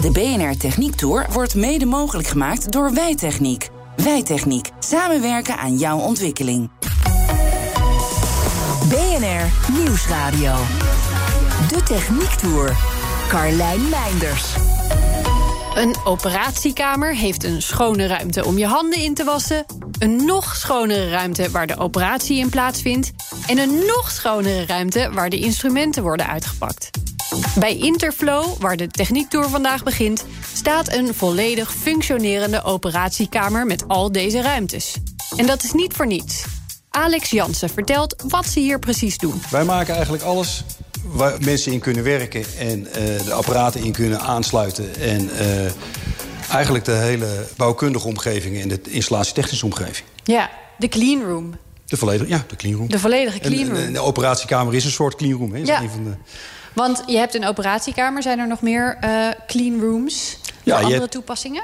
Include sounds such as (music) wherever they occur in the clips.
De BNR Techniek Tour wordt mede mogelijk gemaakt door Wijtechniek. Wijtechniek. Samenwerken aan jouw ontwikkeling. BNR Nieuwsradio. De Techniek Tour. Carlijn Meinders. Een operatiekamer heeft een schone ruimte om je handen in te wassen. Een nog schonere ruimte waar de operatie in plaatsvindt. En een nog schonere ruimte waar de instrumenten worden uitgepakt. Bij Interflow, waar de techniektour vandaag begint, staat een volledig functionerende operatiekamer met al deze ruimtes. En dat is niet voor niets. Alex Jansen vertelt wat ze hier precies doen. Wij maken eigenlijk alles waar mensen in kunnen werken en uh, de apparaten in kunnen aansluiten. En uh, eigenlijk de hele bouwkundige omgeving en de installatietechnische omgeving. Ja, de clean room. De volledige, ja, de clean room. De volledige clean room. En, en de operatiekamer is een soort clean room. Hè? Is Ja. een van de, Want je hebt een operatiekamer. Zijn er nog meer eh, clean rooms? Ja, andere hebt- toepassingen?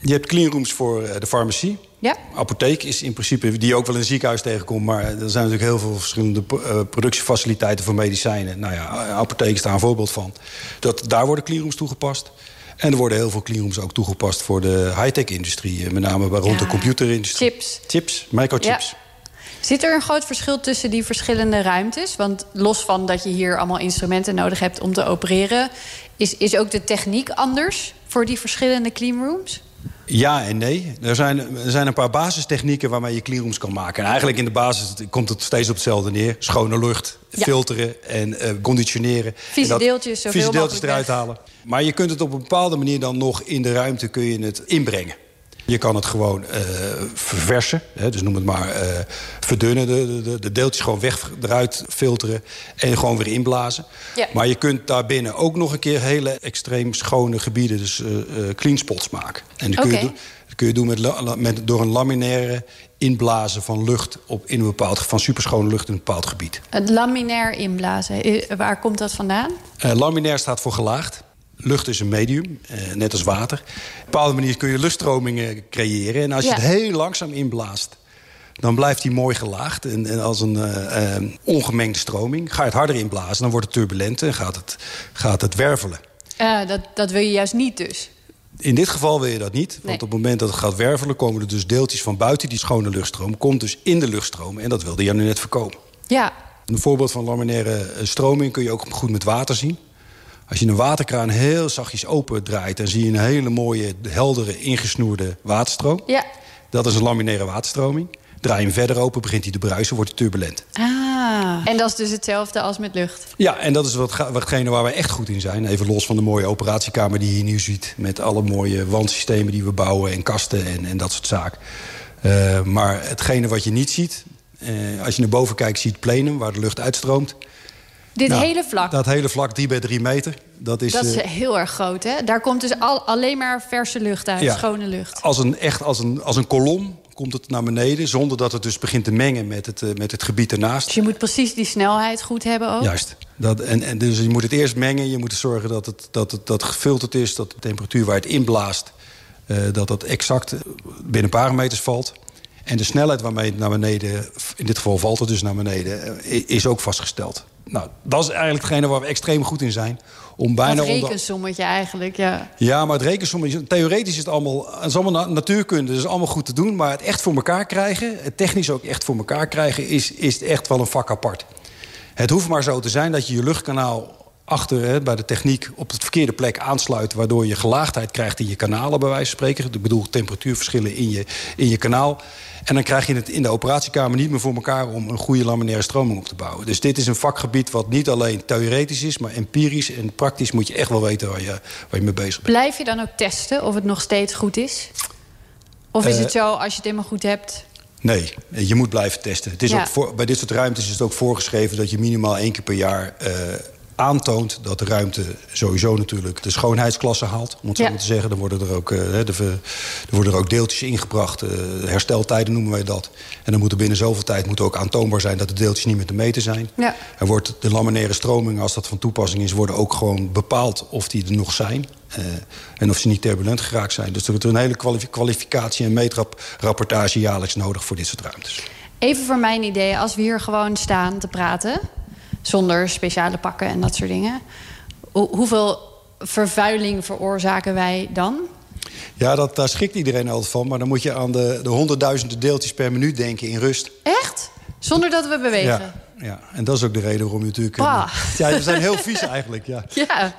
je hebt clean rooms voor eh, de farmacie. Ja. Apotheek is in principe, die je ook wel in een ziekenhuis tegenkomt... maar er zijn natuurlijk heel veel verschillende eh, productiefaciliteiten voor medicijnen. Nou ja, apotheek is daar een voorbeeld van. Dat, daar worden cleanrooms toegepast. En er worden heel veel cleanrooms ook toegepast voor de high-tech-industrie. Met name bij- rond Ja. de computerindustrie. Chips. Chips, microchips. Zit er een groot verschil tussen die verschillende ruimtes? Want los van dat je hier allemaal instrumenten nodig hebt om te opereren... is, is ook de techniek anders voor die verschillende cleanrooms? Ja en nee. Er zijn, er zijn een paar basistechnieken waarmee je cleanrooms kan maken. En eigenlijk in de basis komt het steeds op hetzelfde neer. Schone lucht, Ja. filteren en eh, conditioneren. Vieze En dat- deeltjes vieze eruit weg. halen. Maar je kunt het op een bepaalde manier dan nog in de ruimte kun je het inbrengen. Je kan het gewoon eh, verversen, hè, dus noem het maar eh, verdunnen. De, de, de deeltjes gewoon weg eruit filteren en gewoon weer inblazen. Ja. Maar je kunt daarbinnen ook nog een keer hele extreem schone gebieden, dus eh, clean spots maken. En dat kun, je, dat kun je doen met, met, door een laminaire inblazen van lucht op, in een bepaald, van superschone lucht in een bepaald gebied. Het laminair inblazen, waar komt dat vandaan? Laminair staat voor gelaagd. Lucht is een medium, eh, net als water. Op een bepaalde manier kun je luchtstromingen creëren. En als je Ja. het heel langzaam inblaast, dan blijft hij mooi gelaagd. En, en als een eh, eh, ongemengde stroming. Ga je het harder inblazen, dan wordt het turbulent en gaat het, gaat het wervelen. Eh, dat, dat wil je juist niet dus. In dit geval wil je dat niet. Want Nee. op het moment dat het gaat wervelen... komen er dus deeltjes van buiten die schone luchtstroom... komt dus in de luchtstroom. En dat wilde je nu net voorkomen. Ja, Een voorbeeld van laminaire stroming kun je ook goed met water zien. Als je een waterkraan heel zachtjes open draait... dan zie je een hele mooie, heldere, ingesnoerde waterstroom. ja. Dat is een laminaire waterstroming. Draai je hem verder open, begint hij te bruisen, wordt hij turbulent. Ah. En dat is dus hetzelfde als met lucht. Ja, en dat is wat, watgene waar wij echt goed in zijn. Even los van de mooie operatiekamer die je hier nu ziet... met alle mooie wandsystemen die we bouwen en kasten en, en dat soort zaken. Eh, maar hetgene wat je niet ziet... eh, als je naar boven kijkt, zie je het plenum waar de lucht uitstroomt. Dit Nou, hele vlak, Dat hele vlak, 3 bij 3 meter. Dat is, dat is eh, heel erg groot, hè? Daar komt dus al, alleen maar verse lucht uit, Ja. schone lucht. als een, echt als een, als een kolom komt het naar beneden... zonder dat het dus begint te mengen met het, eh, met het gebied ernaast. Dus je moet precies die snelheid goed hebben ook. Juist. Dat, en, en dus je moet het eerst mengen. Je moet zorgen dat het, dat het dat gefilterd is. Dat de temperatuur waar het inblaast... eh, dat dat exact binnen parameters valt. En de snelheid waarmee het naar beneden... in dit geval valt het dus naar beneden... is ook vastgesteld. Nou, dat is eigenlijk hetgene waar we extreem goed in zijn. Om bijna onder- rekensommetje eigenlijk, ja. Ja, maar het rekensommetje, theoretisch is het allemaal, het is allemaal na- natuurkunde, dus allemaal goed te doen. Maar het echt voor elkaar krijgen, het technisch ook echt voor elkaar krijgen, is, is echt wel een vak apart. Het hoeft maar zo te zijn dat je je luchtkanaal achter hè, bij de techniek op het verkeerde plek aansluit... waardoor je gelaagdheid krijgt in je kanalen, bij wijze van spreken. Ik bedoel temperatuurverschillen in je, in je kanaal. En dan krijg je het in de operatiekamer niet meer voor elkaar... om een goede laminaire stroming op te bouwen. Dus dit is een vakgebied wat niet alleen theoretisch is... maar empirisch en praktisch moet je echt wel weten waar je, waar je mee bezig bent. Blijf je dan ook testen of het nog steeds goed is? Of is Eh, het zo, als je het helemaal goed hebt... Nee, je moet blijven testen. Het is Ja. ook voor, bij dit soort ruimtes is het ook voorgeschreven... dat je minimaal één keer per jaar eh, aantoont dat de ruimte sowieso natuurlijk de schoonheidsklasse haalt. Om het zo maar te zeggen. Dan worden er ook, eh, hè, de, er worden er ook deeltjes ingebracht. eh, hersteltijden noemen wij dat. En dan moet er binnen zoveel tijd moet ook aantoonbaar zijn... dat de deeltjes niet meer te meten zijn. Ja. Er wordt de laminaire stromingen, als dat van toepassing is... worden ook gewoon bepaald of die er nog zijn. eh, en of ze niet turbulent geraakt zijn. Dus er is een hele kwalifi- kwalificatie- en meetrapportage jaarlijks nodig voor dit soort ruimtes. Even voor mijn idee, als we hier gewoon staan te praten... zonder speciale pakken en dat soort dingen... hoe- hoeveel vervuiling veroorzaken wij dan? Ja, dat, daar schrikt iedereen altijd van. Maar dan moet je aan de, de honderdduizenden deeltjes per minuut denken in rust. Echt? Zonder dat we bewegen? Ja, ja, en dat is ook de reden waarom je natuurlijk... Bah. Ja, we zijn heel vies eigenlijk, ja. (laughs) Ja.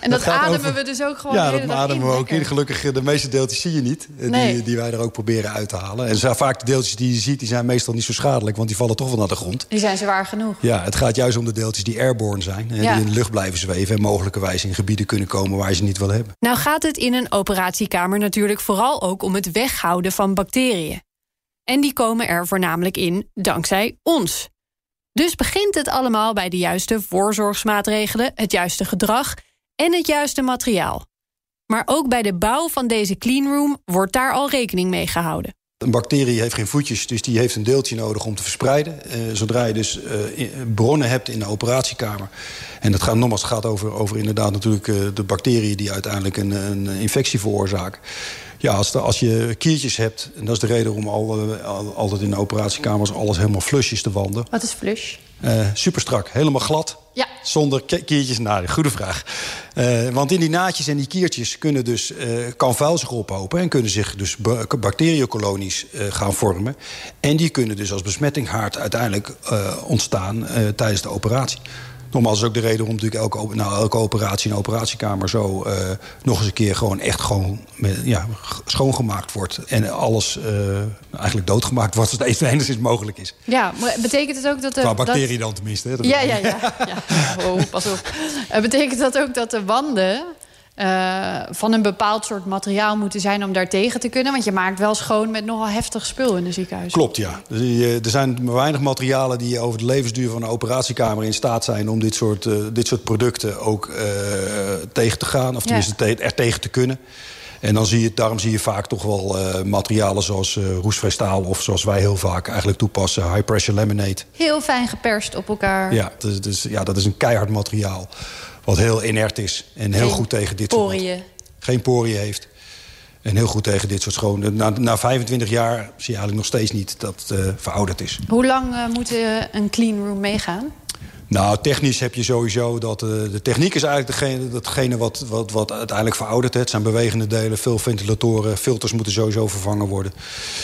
En dat, ademen over- we dus ook gewoon Ja, dat ademen we ook in. Gelukkig, eh, de meeste deeltjes zie je niet. eh, Nee. Die, die wij er ook proberen uit te halen. En vaak de deeltjes die je ziet, die zijn meestal niet zo schadelijk. Want die vallen toch wel naar de grond. Die zijn zwaar genoeg. Ja, het gaat juist om de deeltjes die airborne zijn. En Ja. die in de lucht blijven zweven. En mogelijkerwijs in gebieden kunnen komen waar je ze niet wil hebben. Nou gaat het in een operatiekamer natuurlijk vooral ook om het weghouden van bacteriën. En die komen er voornamelijk in dankzij ons. Dus begint het allemaal bij de juiste voorzorgsmaatregelen, het juiste gedrag en het juiste materiaal. Maar ook bij de bouw van deze cleanroom wordt daar al rekening mee gehouden. Een bacterie heeft geen voetjes, dus die heeft een deeltje nodig om te verspreiden. Eh, zodra je dus eh, bronnen hebt in de operatiekamer... en dat gaat nogmaals gaat over, over inderdaad natuurlijk eh, de bacteriën... die uiteindelijk een, een infectie veroorzaken. Ja, als, de- als je kiertjes hebt, en dat is de reden om al, eh, al- altijd in de operatiekamers... alles helemaal flusjes te wanden. Wat is flush? Eh super strak, helemaal glad. Ja. Zonder ki- kiertjes. Nou, goede vraag. Eh, want in die naadjes en die kiertjes kunnen dus, kan vuil zich ophopen... en kunnen zich dus ba- bacteriënkolonies gaan vormen. En die kunnen dus als besmettinghaard uiteindelijk ontstaan tijdens de operatie. Nogmaals, is ook de reden waarom natuurlijk elke, nou, elke operatie in de operatiekamer... zo eh, nog eens een keer gewoon echt gewoon met, ja, schoongemaakt wordt. En alles eh, eigenlijk doodgemaakt wordt als het even enigszins mogelijk is. Ja, maar betekent het ook dat de... Qua dat- bacteriën dan tenminste. Hè? Dat- Ja, ja, ja. ja. Oh, pas op. (laughs) Eh, betekent dat ook dat de wanden eh, van een bepaald soort materiaal moeten zijn om daar tegen te kunnen? Want je maakt wel schoon met nogal heftig spul in de ziekenhuis. Klopt, ja. Dus, eh, er zijn maar weinig materialen die over de levensduur van een operatiekamer in staat zijn om dit soort, eh, dit soort producten ook tegen te gaan. Of tenminste te- er tegen te kunnen. En dan zie je, daarom zie je vaak toch wel materialen zoals eh roestvrij staal... of zoals wij heel vaak eigenlijk toepassen, high pressure laminate. Heel fijn geperst op elkaar. Ja, dus, dus, ja, dat is een keihard materiaal. Wat heel inert is en heel Geen goed tegen dit soort... poriën. Geen poriën heeft. En heel goed tegen dit soort schoon. Na, na 25 jaar zie je eigenlijk nog steeds niet dat het eh, verouderd is. Hoe lang eh, moet eh, een clean room meegaan? Nou, technisch heb je sowieso dat... eh, de techniek is eigenlijk degene, datgene wat, wat, wat uiteindelijk veroudert. hè. Het zijn bewegende delen, veel ventilatoren, filters moeten sowieso vervangen worden.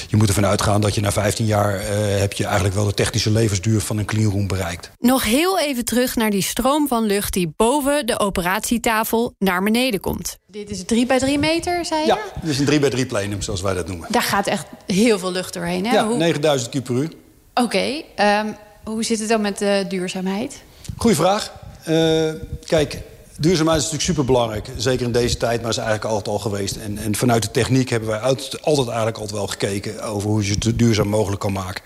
Je moet ervan uitgaan dat je na 15 jaar... eh, heb je eigenlijk wel de technische levensduur van een cleanroom bereikt. Nog heel even terug naar die stroom van lucht die boven de operatietafel naar beneden komt. Dit is 3 bij 3 meter, zei je? Ja, dus een 3 bij 3 plenum, zoals wij dat noemen. Daar gaat echt heel veel lucht doorheen. Hè? Ja, Hoe- 9000 kub per uur. Oké, ehm, hoe zit het dan met de duurzaamheid? Goeie vraag. Eh, kijk, duurzaamheid is natuurlijk superbelangrijk. Zeker in deze tijd, maar is eigenlijk altijd al geweest. En, en vanuit de techniek hebben wij uit- altijd eigenlijk altijd wel gekeken... over hoe je het duurzaam mogelijk kan maken.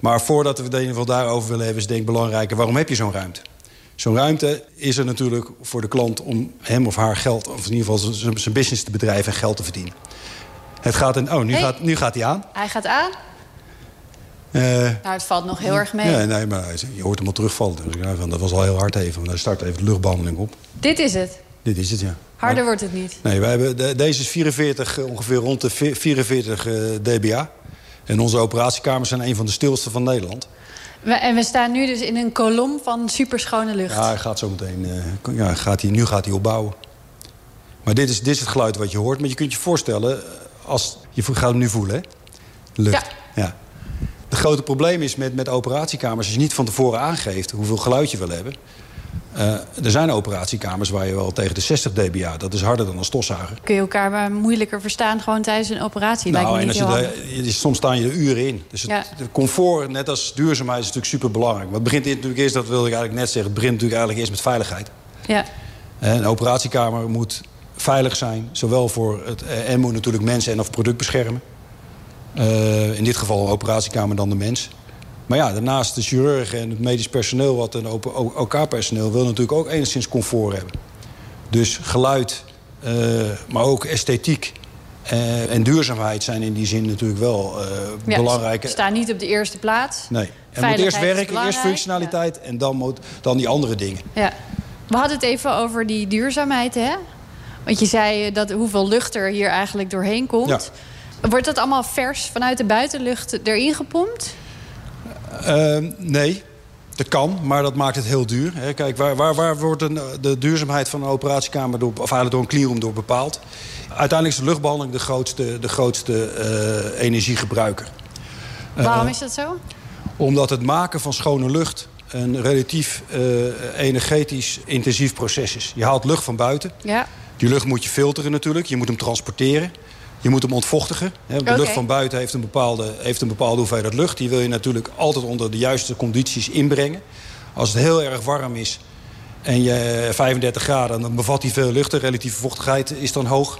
Maar voordat we het in ieder geval daarover willen hebben... is denk ik belangrijker, waarom heb je zo'n ruimte? Zo'n ruimte is er natuurlijk voor de klant om hem of haar geld... of in ieder geval zijn zijn business te bedrijven en geld te verdienen. Het gaat in, oh, nu, Hey. gaat, nu gaat hij aan. Hij gaat aan. Eh, Nou, het valt nog heel erg mee. ja, nee, maar je hoort hem al terugvallen. Dus, ja, van, dat was al heel hard even. Want hij start even de luchtbehandeling op. Dit is het. Dit is het, ja. Harder wordt het niet. Nee, wij hebben, de- deze is 44, eh, ongeveer rond de vi- 44 eh, dBA. En onze operatiekamers zijn een van de stilste van Nederland. We, en we staan nu dus in een kolom van superschone lucht. Ja, hij gaat zo meteen, ja, gaat hij, nu gaat hij opbouwen. Maar dit is, dit is het geluid wat je hoort. Maar je kunt je voorstellen, als, je gaat hem nu voelen, hè? Lucht. Ja. Het grote probleem is met, met operatiekamers... als je niet van tevoren aangeeft hoeveel geluid je wil hebben... eh, er zijn operatiekamers waar je wel tegen de 60 dBA... dat is harder dan een stofzuiger. Kun je elkaar maar moeilijker verstaan gewoon tijdens een operatie? Lijkt me Nou, en als je de, soms staan je er uren in. Dus het, Ja. comfort, net als duurzaamheid, is natuurlijk super belangrijk. Maar het begint natuurlijk eerst, dat wilde ik eigenlijk net zeggen... het begint natuurlijk eigenlijk eerst met veiligheid. Ja. Een operatiekamer moet veilig zijn. Zowel voor het... eh, En moet natuurlijk mensen en of product beschermen. Eh, in dit geval een operatiekamer dan de mens. Maar ja, daarnaast de chirurgen en het medisch personeel... wat een OK-personeel wil natuurlijk ook enigszins comfort hebben. Dus geluid, uh, maar ook esthetiek uh, en duurzaamheid zijn in die zin natuurlijk wel uh, ja, belangrijk. Ze staan niet op de eerste plaats. Nee. En moet eerst werken, eerst functionaliteit ja. en dan, moet, dan die andere dingen. Ja. We hadden het even over die duurzaamheid, hè? Want je zei dat hoeveel lucht er hier eigenlijk doorheen komt. Ja. Wordt dat allemaal vers vanuit de buitenlucht erin gepompt? Uh, nee, dat kan, maar dat maakt het heel duur. Kijk, waar, waar, waar wordt de duurzaamheid van een operatiekamer... Door, of eigenlijk door een cleanroom door bepaald? Uiteindelijk is de luchtbehandeling de grootste, de grootste uh, energiegebruiker. Waarom uh, is dat zo? Omdat het maken van schone lucht een relatief uh, energetisch intensief proces is. Je haalt lucht van buiten. Ja. Die lucht moet je filteren natuurlijk. Je moet hem transporteren. Je moet hem ontvochtigen. De okay. lucht van buiten heeft een, bepaalde, heeft een bepaalde hoeveelheid lucht. Die wil je natuurlijk altijd onder de juiste condities inbrengen. Als het heel erg warm is en je 35 graden... dan bevat hij veel lucht. De relatieve vochtigheid is dan hoog.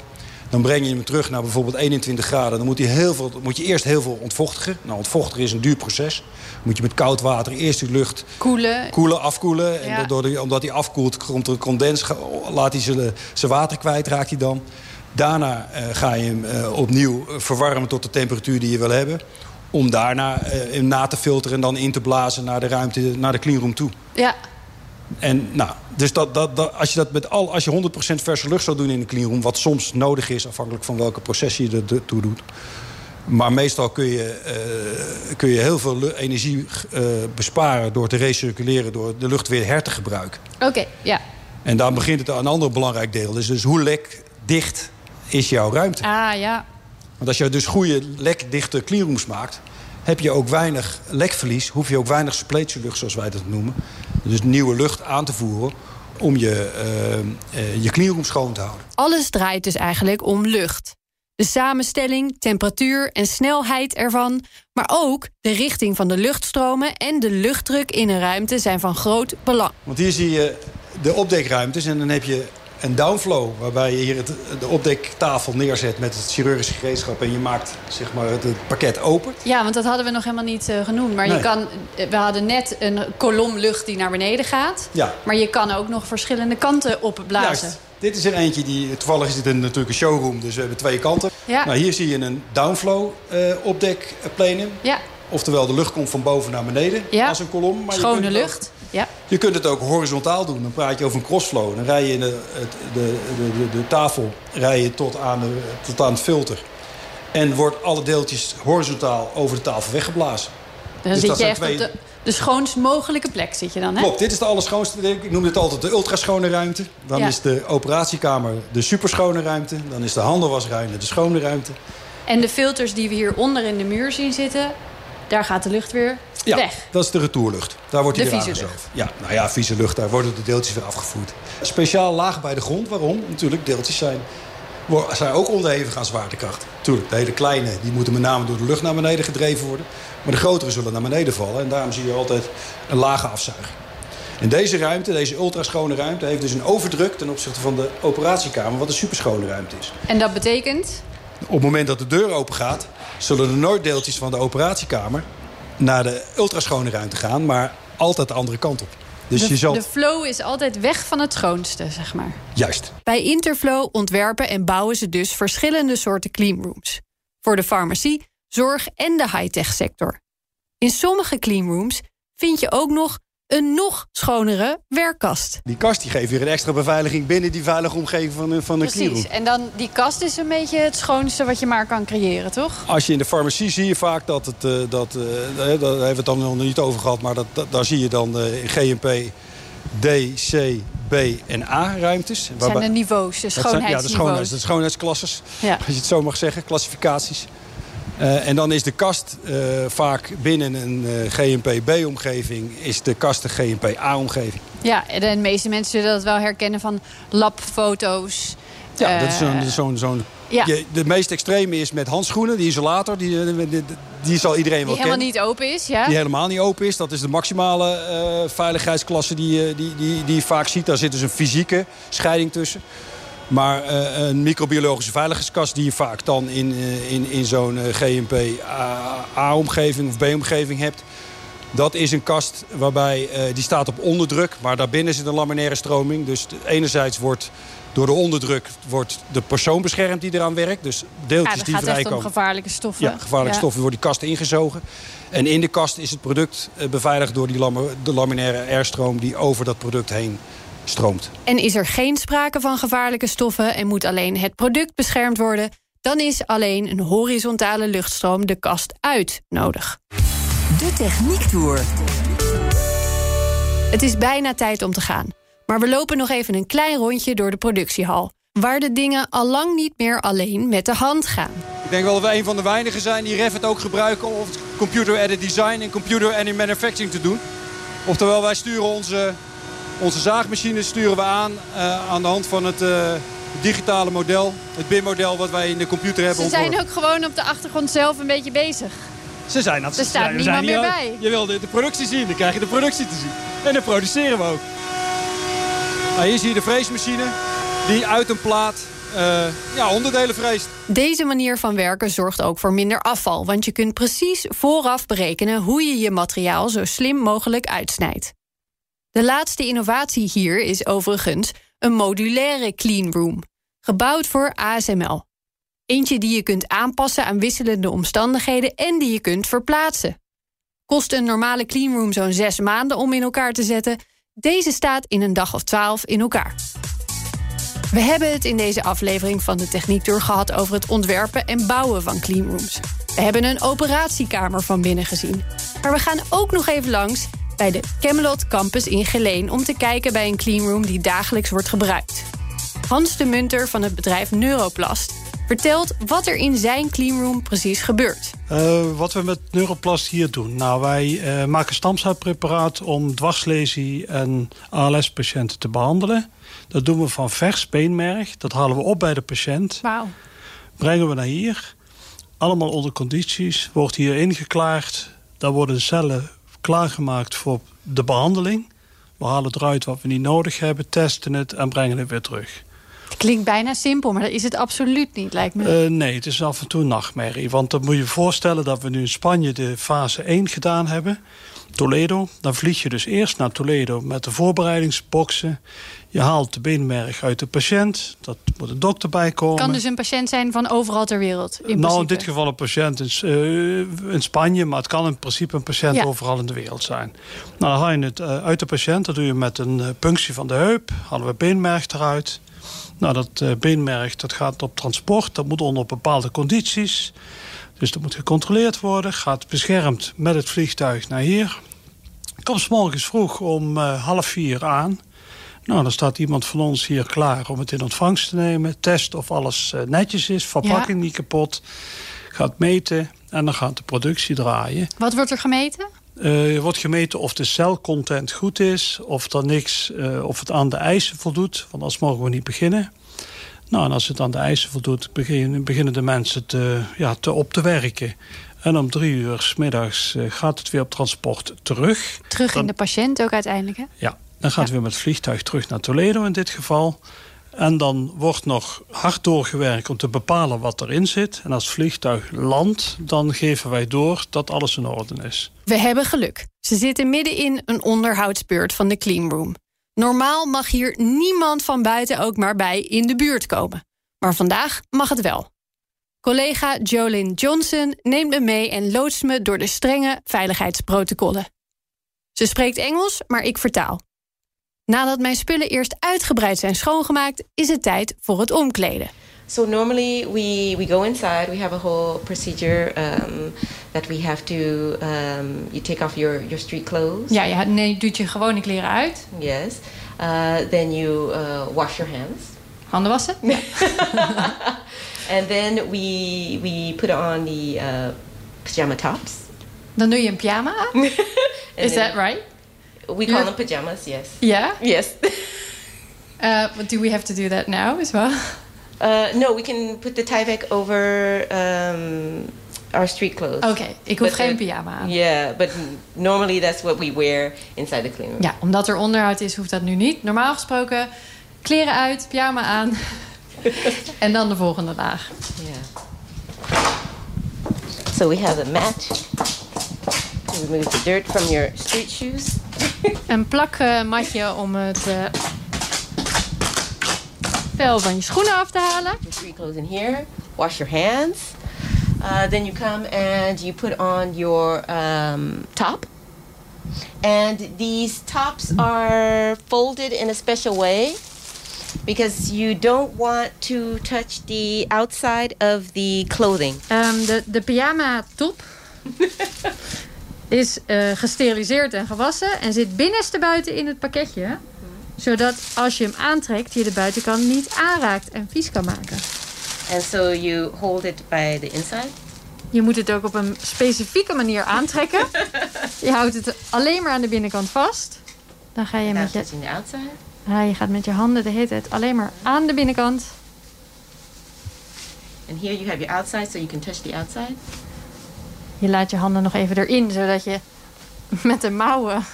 Dan breng je hem terug naar bijvoorbeeld 21 graden. Dan moet, hij heel veel, moet je eerst heel veel ontvochtigen. Nou, ontvochtigen is een duur proces. moet je met koud water eerst de lucht koelen, koelen afkoelen. En de, omdat hij afkoelt, komt er condens, laat hij zijn water kwijt, raakt hij dan. Daarna uh, ga je hem uh, opnieuw verwarmen tot de temperatuur die je wil hebben. Om daarna uh, na te filteren en dan in te blazen naar de ruimte, naar de cleanroom toe. Ja. En nou, dus dat, dat, dat, als je dat met al, als je 100% verse lucht zou doen in de cleanroom, wat soms nodig is, afhankelijk van welke proces je er toe doet. Maar meestal kun je, uh, kun je heel veel energie uh, besparen door te recirculeren, door de lucht weer her te gebruiken. Oké, ja. En dan begint het een ander belangrijk deel. Dus, dus hoe lekdicht is jouw ruimte? Ah, ja. Want als je dus goede lekdichte cleanrooms maakt, heb je ook weinig lekverlies, hoef je ook weinig suppletielucht, zoals wij dat noemen. Dus nieuwe lucht aan te voeren om je, uh, uh, je cleanroom schoon te houden. Alles draait dus eigenlijk om lucht. De samenstelling, temperatuur en snelheid ervan... maar ook de richting van de luchtstromen en de luchtdruk in een ruimte... zijn van groot belang. Want hier zie je de opdekruimtes en dan heb je een downflow... waarbij je hier het, de opdektafel neerzet met het chirurgische gereedschap... en je maakt zeg maar, het, het pakket open. Ja, want dat hadden we nog helemaal niet uh, genoemd. Maar nee. je kan, we hadden net een kolom lucht die naar beneden gaat. Ja. Maar je kan ook nog verschillende kanten opblazen. Juist. Dit is er eentje, die, toevallig is dit een, natuurlijk een showroom, dus we hebben twee kanten. Ja. Nou, hier zie je een downflow uh, opdekplenum. Ja. Oftewel, de lucht komt van boven naar beneden ja. als een kolom. Maar Schone lucht. Ja. Je kunt het ook horizontaal doen. Dan praat je over een crossflow. Dan rij je de, de, de, de, de tafel rij je tot, aan de, tot aan het filter. En wordt alle deeltjes horizontaal over de tafel weggeblazen. Dan dus zit je echt twee... op de, de schoonst mogelijke plek zit je dan, hè? Klopt, dit is de allerschoonste. Ik noem dit altijd de ultraschone ruimte. Dan ja. is de operatiekamer de superschone ruimte. Dan is de handelwasruimte de schone ruimte. En de filters die we hier onder in de muur zien zitten... daar gaat de lucht weer ja, weg. dat is de retourlucht. Daar wordt de weer aangezogen. Ja, nou ja, vieze lucht, daar worden de deeltjes weer afgevoerd. Speciaal laag bij de grond. Waarom? Natuurlijk, deeltjes zijn, zijn ook onderhevig aan zwaartekracht. Tuurlijk, de hele kleine die moeten met name door de lucht naar beneden gedreven worden. Maar de grotere zullen naar beneden vallen. En daarom zie je altijd een lage afzuiging. En deze ruimte, deze ultraschone ruimte... heeft dus een overdruk ten opzichte van de operatiekamer... wat een superschone ruimte is. En dat betekent? Op het moment dat de deur open gaat... zullen er nooit deeltjes van de operatiekamer... naar de ultraschone ruimte gaan... maar altijd de andere kant op. Dus de, je zal... de flow is altijd weg van het schoonste, zeg maar. Juist. Bij Interflow ontwerpen en bouwen ze dus verschillende soorten cleanrooms. Voor de farmacie, zorg en de high-tech sector. In sommige cleanrooms vind je ook nog een nog schonere werkkast. Die kast die geeft weer een extra beveiliging binnen die veilige omgeving van, een, van een Precies. cleanroom. En dan die kast is een beetje het schoonste wat je maar kan creëren, toch? Als je in de farmacie zie je vaak dat het, uh, dat, uh, daar hebben we het dan nog niet over gehad, maar dat, dat, daar zie je dan uh, GMP D, C, B en A ruimtes. Dat zijn de niveaus, de schoonheidsniveaus. ja, de, schoonheids, de schoonheidsklasses, ja. als je het zo mag zeggen, klassificaties. Uh, en dan is de kast uh, vaak binnen een uh, GMP-B-omgeving... is de kast de GMP-A-omgeving. Ja, en de meeste mensen zullen dat wel herkennen van labfoto's. Ja, dat is zo'n... Zo zo ja. de meest extreme is met handschoenen, die isolator. Die, die, die zal iedereen wel kennen. Die helemaal niet open is, ja? Die helemaal niet open is. Dat is de maximale veiligheidsklasse die, die, die, die je vaak ziet. Daar zit dus een fysieke scheiding tussen. Maar uh, een microbiologische veiligheidskast die je vaak dan in, uh, in, in zo'n uh, GMP A-omgeving of B-omgeving hebt... Dat is een kast waarbij die staat op onderdruk. Maar daarbinnen zit een laminaire stroming. Dus enerzijds wordt door de onderdruk wordt de persoon beschermd die eraan werkt. Dus deeltjes ja, die vrijkomen. om gevaarlijke stoffen. Ja, gevaarlijke ja. stoffen worden die kast ingezogen. En in de kast is het product beveiligd door die lam de laminaire airstroom die over dat product heen stroomt. En is er geen sprake van gevaarlijke stoffen en moet alleen het product beschermd worden, dan is alleen een horizontale luchtstroom de kast uit nodig. De Techniek Tour. Het is bijna tijd om te gaan. Maar we lopen nog even een klein rondje door de productiehal. Waar de dingen al lang niet meer alleen met de hand gaan. Ik denk wel dat we een van de weinigen zijn die Revit ook gebruiken... om computer-aided design en computer-aided manufacturing te doen. Oftewel, wij sturen onze, onze zaagmachines sturen we aan... Uh, aan de hand van het uh, digitale model. Het BIM-model wat wij in de computer hebben. Ze zijn ook gewoon op de achtergrond zelf een beetje bezig. Ze zijn dat Er staat niemand meer bij. Je wil de, de, productie zien, dan krijg je de productie te zien. En dan produceren we ook. Nou, hier zie je de freesmachine die uit een plaat uh, ja, onderdelen vreest. Deze manier van werken zorgt ook voor minder afval... want je kunt precies vooraf berekenen hoe je je materiaal... zo slim mogelijk uitsnijdt. De laatste innovatie hier is overigens een modulaire cleanroom... gebouwd voor ASML. Eentje die je kunt aanpassen aan wisselende omstandigheden... en die je kunt verplaatsen. Kost een normale cleanroom zo'n zes maanden om in elkaar te zetten... Deze staat in een dag of twaalf in elkaar. We hebben het in deze aflevering van de Techniek Tour gehad... over het ontwerpen en bouwen van cleanrooms. We hebben een operatiekamer van binnen gezien. Maar we gaan ook nog even langs bij de Camelot Campus in Geleen... om te kijken bij een cleanroom die dagelijks wordt gebruikt. Hans de Munter van het bedrijf Neuroplast vertelt wat er in zijn cleanroom precies gebeurt. Uh, wat we met Neuroplast hier doen? Nou, wij uh, maken stamcelpreparaat om dwarslesie en ALS-patiënten te behandelen. Dat doen we van vers beenmerg. Dat halen we op bij de patiënt. Wauw. Brengen we naar hier. Allemaal onder condities. Wordt hier ingeklaard. Daar worden cellen klaargemaakt voor de behandeling. We halen eruit wat we niet nodig hebben, testen het en brengen het weer terug. Klinkt bijna simpel, maar dat is het absoluut niet, lijkt me. Uh, nee, het is af en toe een nachtmerrie. Want dan moet je je voorstellen dat we nu in Spanje de fase 1 gedaan hebben. Toledo. Dan vlieg je dus eerst naar Toledo met de voorbereidingsboxen. Je haalt de beenmerg uit de patiënt. Dat moet een dokter bijkomen. Kan dus een patiënt zijn van overal ter wereld? In nou, in dit geval een patiënt in, uh, in, Spanje. Maar het kan in principe een patiënt ja. overal in de wereld zijn. Nou, dan haal je het uh, uit de patiënt. Dat doe je met een punctie van de heup. Halen we beenmerg eruit. Nou, dat beenmerg dat gaat op transport. Dat moet onder bepaalde condities. Dus dat moet gecontroleerd worden. Gaat beschermd met het vliegtuig naar hier. Komt s morgens vroeg om uh, half vier aan. Nou, dan staat iemand van ons hier klaar om het in ontvangst te nemen. Test of alles uh, netjes is. Verpakking ja. niet kapot. Gaat meten en dan gaat de productie draaien. Wat wordt er gemeten? Uh, er wordt gemeten of de celcontent goed is, of, er niks, uh, of het aan de eisen voldoet. Want anders mogen we niet beginnen. Nou, en als het aan de eisen voldoet, beginnen, beginnen de mensen te, ja, te op te werken. En om drie uur s middags uh, gaat het weer op transport terug. Terug dan, in de patiënt ook uiteindelijk, hè? Ja, dan gaat ja. het weer met het vliegtuig terug naar Toledo in dit geval. En dan wordt nog hard doorgewerkt om te bepalen wat erin zit. En als het vliegtuig landt, dan geven wij door dat alles in orde is. We hebben geluk. Ze zitten midden in een onderhoudsbeurt van de cleanroom. Normaal mag hier niemand van buiten ook maar bij in de buurt komen. Maar vandaag mag het wel. Collega Jolyn Johnson neemt me mee en loodst me door de strenge veiligheidsprotocollen. Ze spreekt Engels, maar ik vertaal. Nadat mijn spullen eerst uitgebreid zijn schoongemaakt, is het tijd voor het omkleden. So normally we, we go inside. We have a whole procedure um, that we have to. Um, you take off your, your street clothes. Ja, ja, nee, doet je gewone kleren uit. Yes. Uh, then you uh, wash your hands. Handen wassen. (laughs) (laughs) and then we we put on the uh, pajama tops. Je pyjama. (laughs) Is that right? We call them pajamas, yes. Yeah? Yes. (laughs) uh, but do we have to do that now as well? Uh, no, we can put the Tyvek over um, our street clothes. Oké, okay, ik hoef but geen pyjama aan. Yeah, but normally that's what we wear inside the clean room. Ja, omdat er onderhoud is, hoeft dat nu niet. Normaal gesproken, kleren uit, pyjama aan. (laughs) (laughs) en dan de volgende laag. Yeah. So we have a mat to remove the dirt from your street shoes. (laughs) Een plakmatje om het uh, vel van je schoenen af te halen. Your street clothes in here. Wash your hands. Uh, then you come and you put on your um, top. And these tops are folded in a special way because you don't want to touch the outside of the clothing. Um, de, de pyjama top is uh, gesteriliseerd en gewassen en zit binnenstebuiten in het pakketje. Zodat als je hem aantrekt, je de buitenkant niet aanraakt en vies kan maken. And so you hold it by the inside. Je moet het ook op een specifieke manier aantrekken. (laughs) je houdt het alleen maar aan de binnenkant vast. Dan ga je met je... outside. Ja, je gaat met je handen de hele tijd alleen maar aan de binnenkant. And here you have your outside, so you can touch the outside. Je laat je handen nog even erin, zodat je (laughs) met de mouwen... (laughs)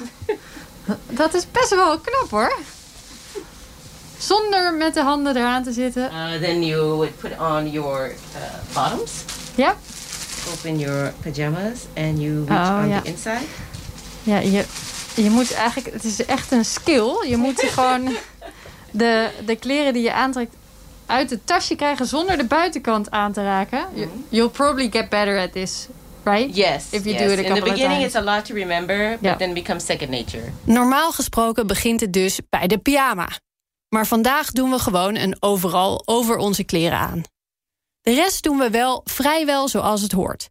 Dat is best wel knap hoor. Zonder met de handen eraan te zitten. Uh, then you would put on your uh, bottoms. Ja. Open your pajamas and you reach oh, on ja. the inside. Ja, je, je moet eigenlijk... Het is echt een skill. Je moet gewoon (laughs) de, de kleren die je aantrekt uit het tasje krijgen zonder de buitenkant aan te raken. You, you'll probably get better at this, right? Yes. If you yes. do it a In couple the beginning, it's a lot to remember, but Ja. then it becomes second nature. Normaal gesproken begint het dus bij de pyjama. Maar vandaag doen we gewoon een overal over onze kleren aan. De rest doen we wel vrijwel zoals het hoort.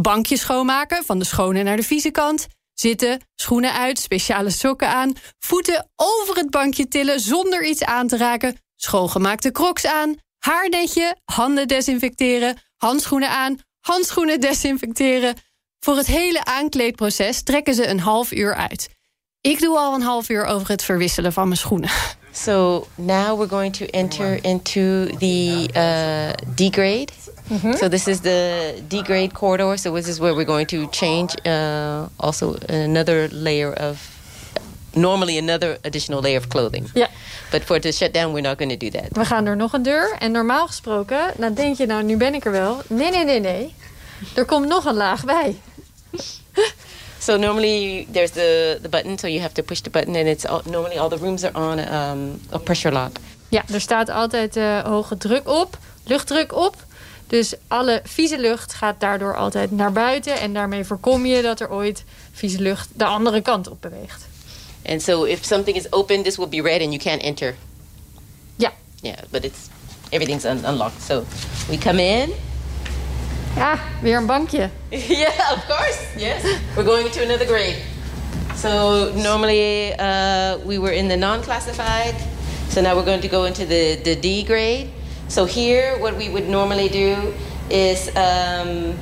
Bankjes schoonmaken, van de schone naar de vieze kant. Zitten, schoenen uit, speciale sokken aan. Voeten over het bankje tillen zonder iets aan te raken. Schoongemaakte crocs aan. Haarnetje, handen desinfecteren. Handschoenen aan, handschoenen desinfecteren. Voor het hele aankleedproces trekken ze een half uur uit. Ik doe al een half uur over het verwisselen van mijn schoenen. So now we're going to enter into the uh, D grade. So this is the D grade corridor. So this is where we're going to change uh, also another layer of, normally another additional layer of clothing. Ja. But for the shutdown, we're not going to do that. We gaan door nog een deur. En normaal gesproken, dan denk je nou, nu ben ik er wel. Nee, nee, nee, nee. Er komt nog een laag bij. So normally there's the, the button, so you have to push the button, and it's all, normally all the rooms are on um, a pressure lock. Ja, er staat altijd eh, hoge druk op, luchtdruk op. Dus alle vieze lucht gaat daardoor altijd naar buiten. En daarmee voorkom je dat er ooit vieze lucht de andere kant op beweegt. And so if something is open, this will be red, and you can't enter. Ja. Yeah, but it's everything's un- unlocked. So we come in. Ja, weer een bankje. (laughs) yeah, of course. Yes, we're going to another grade. So normally uh, we were in the non-classified. So now we're going to go into the, the D grade. So here, what we would normally do is um,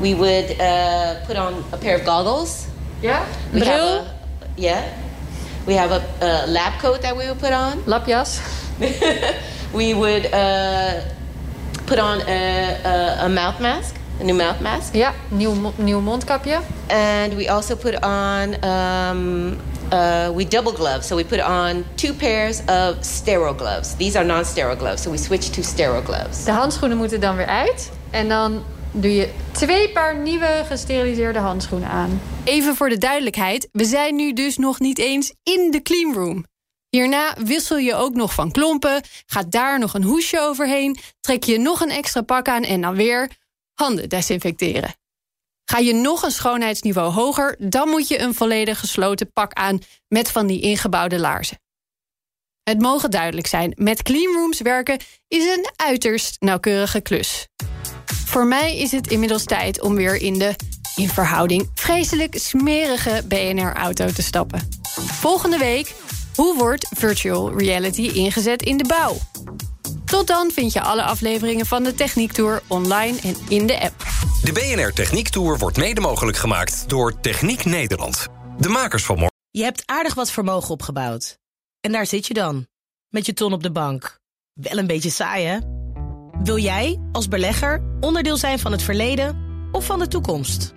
we would uh, put on a pair of goggles. Ja? We have a, yeah. We have a, a lab coat that we would put on. lapjas. (laughs) we would uh, put on a, a, a mouth mask, a new mouth mask. Ja, nieuw, nieuw mondkapje. And we also put on, um, uh, we double gloves. So we put on two pairs of sterile gloves. These are non sterile gloves. So we switch to sterile gloves. De handschoenen moeten dan weer uit. En dan doe je twee paar nieuwe gesteriliseerde handschoenen aan. Even voor de duidelijkheid, we zijn nu dus nog niet eens in de cleanroom. Hierna wissel je ook nog van klompen, gaat daar nog een hoesje overheen, trek je nog een extra pak aan en dan weer handen desinfecteren. Ga je nog een schoonheidsniveau hoger, dan moet je een volledig gesloten pak aan met van die ingebouwde laarzen. Het mogen duidelijk zijn, met cleanrooms werken is een uiterst nauwkeurige klus. Voor mij is het inmiddels tijd om weer in de, in verhouding, vreselijk smerige BNR-auto te stappen. Volgende week, hoe wordt virtual reality ingezet in de bouw? Tot dan vind je alle afleveringen van de Techniek Tour online en in de app. De BNR Techniek Tour wordt mede mogelijk gemaakt door Techniek Nederland. De makers van morgen. Je hebt aardig wat vermogen opgebouwd. En daar zit je dan, met je ton op de bank. Wel een beetje saai, hè? Wil jij, als belegger, onderdeel zijn van het verleden of van de toekomst?